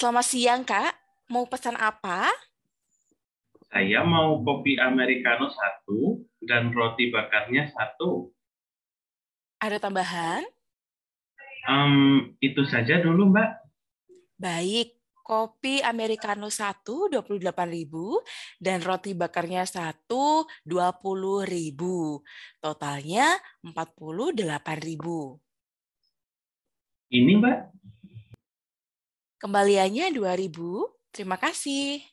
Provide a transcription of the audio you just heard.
Selamat siang, Kak. Mau pesan apa? Saya mau kopi americano satu dan roti bakarnya satu. Ada tambahan? Um, itu saja dulu, Mbak. Baik, kopi americano 1 28.000 dan roti bakarnya 1 20.000. Totalnya 48.000. Ini, Mbak. Kembaliannya 2.000. Terima kasih.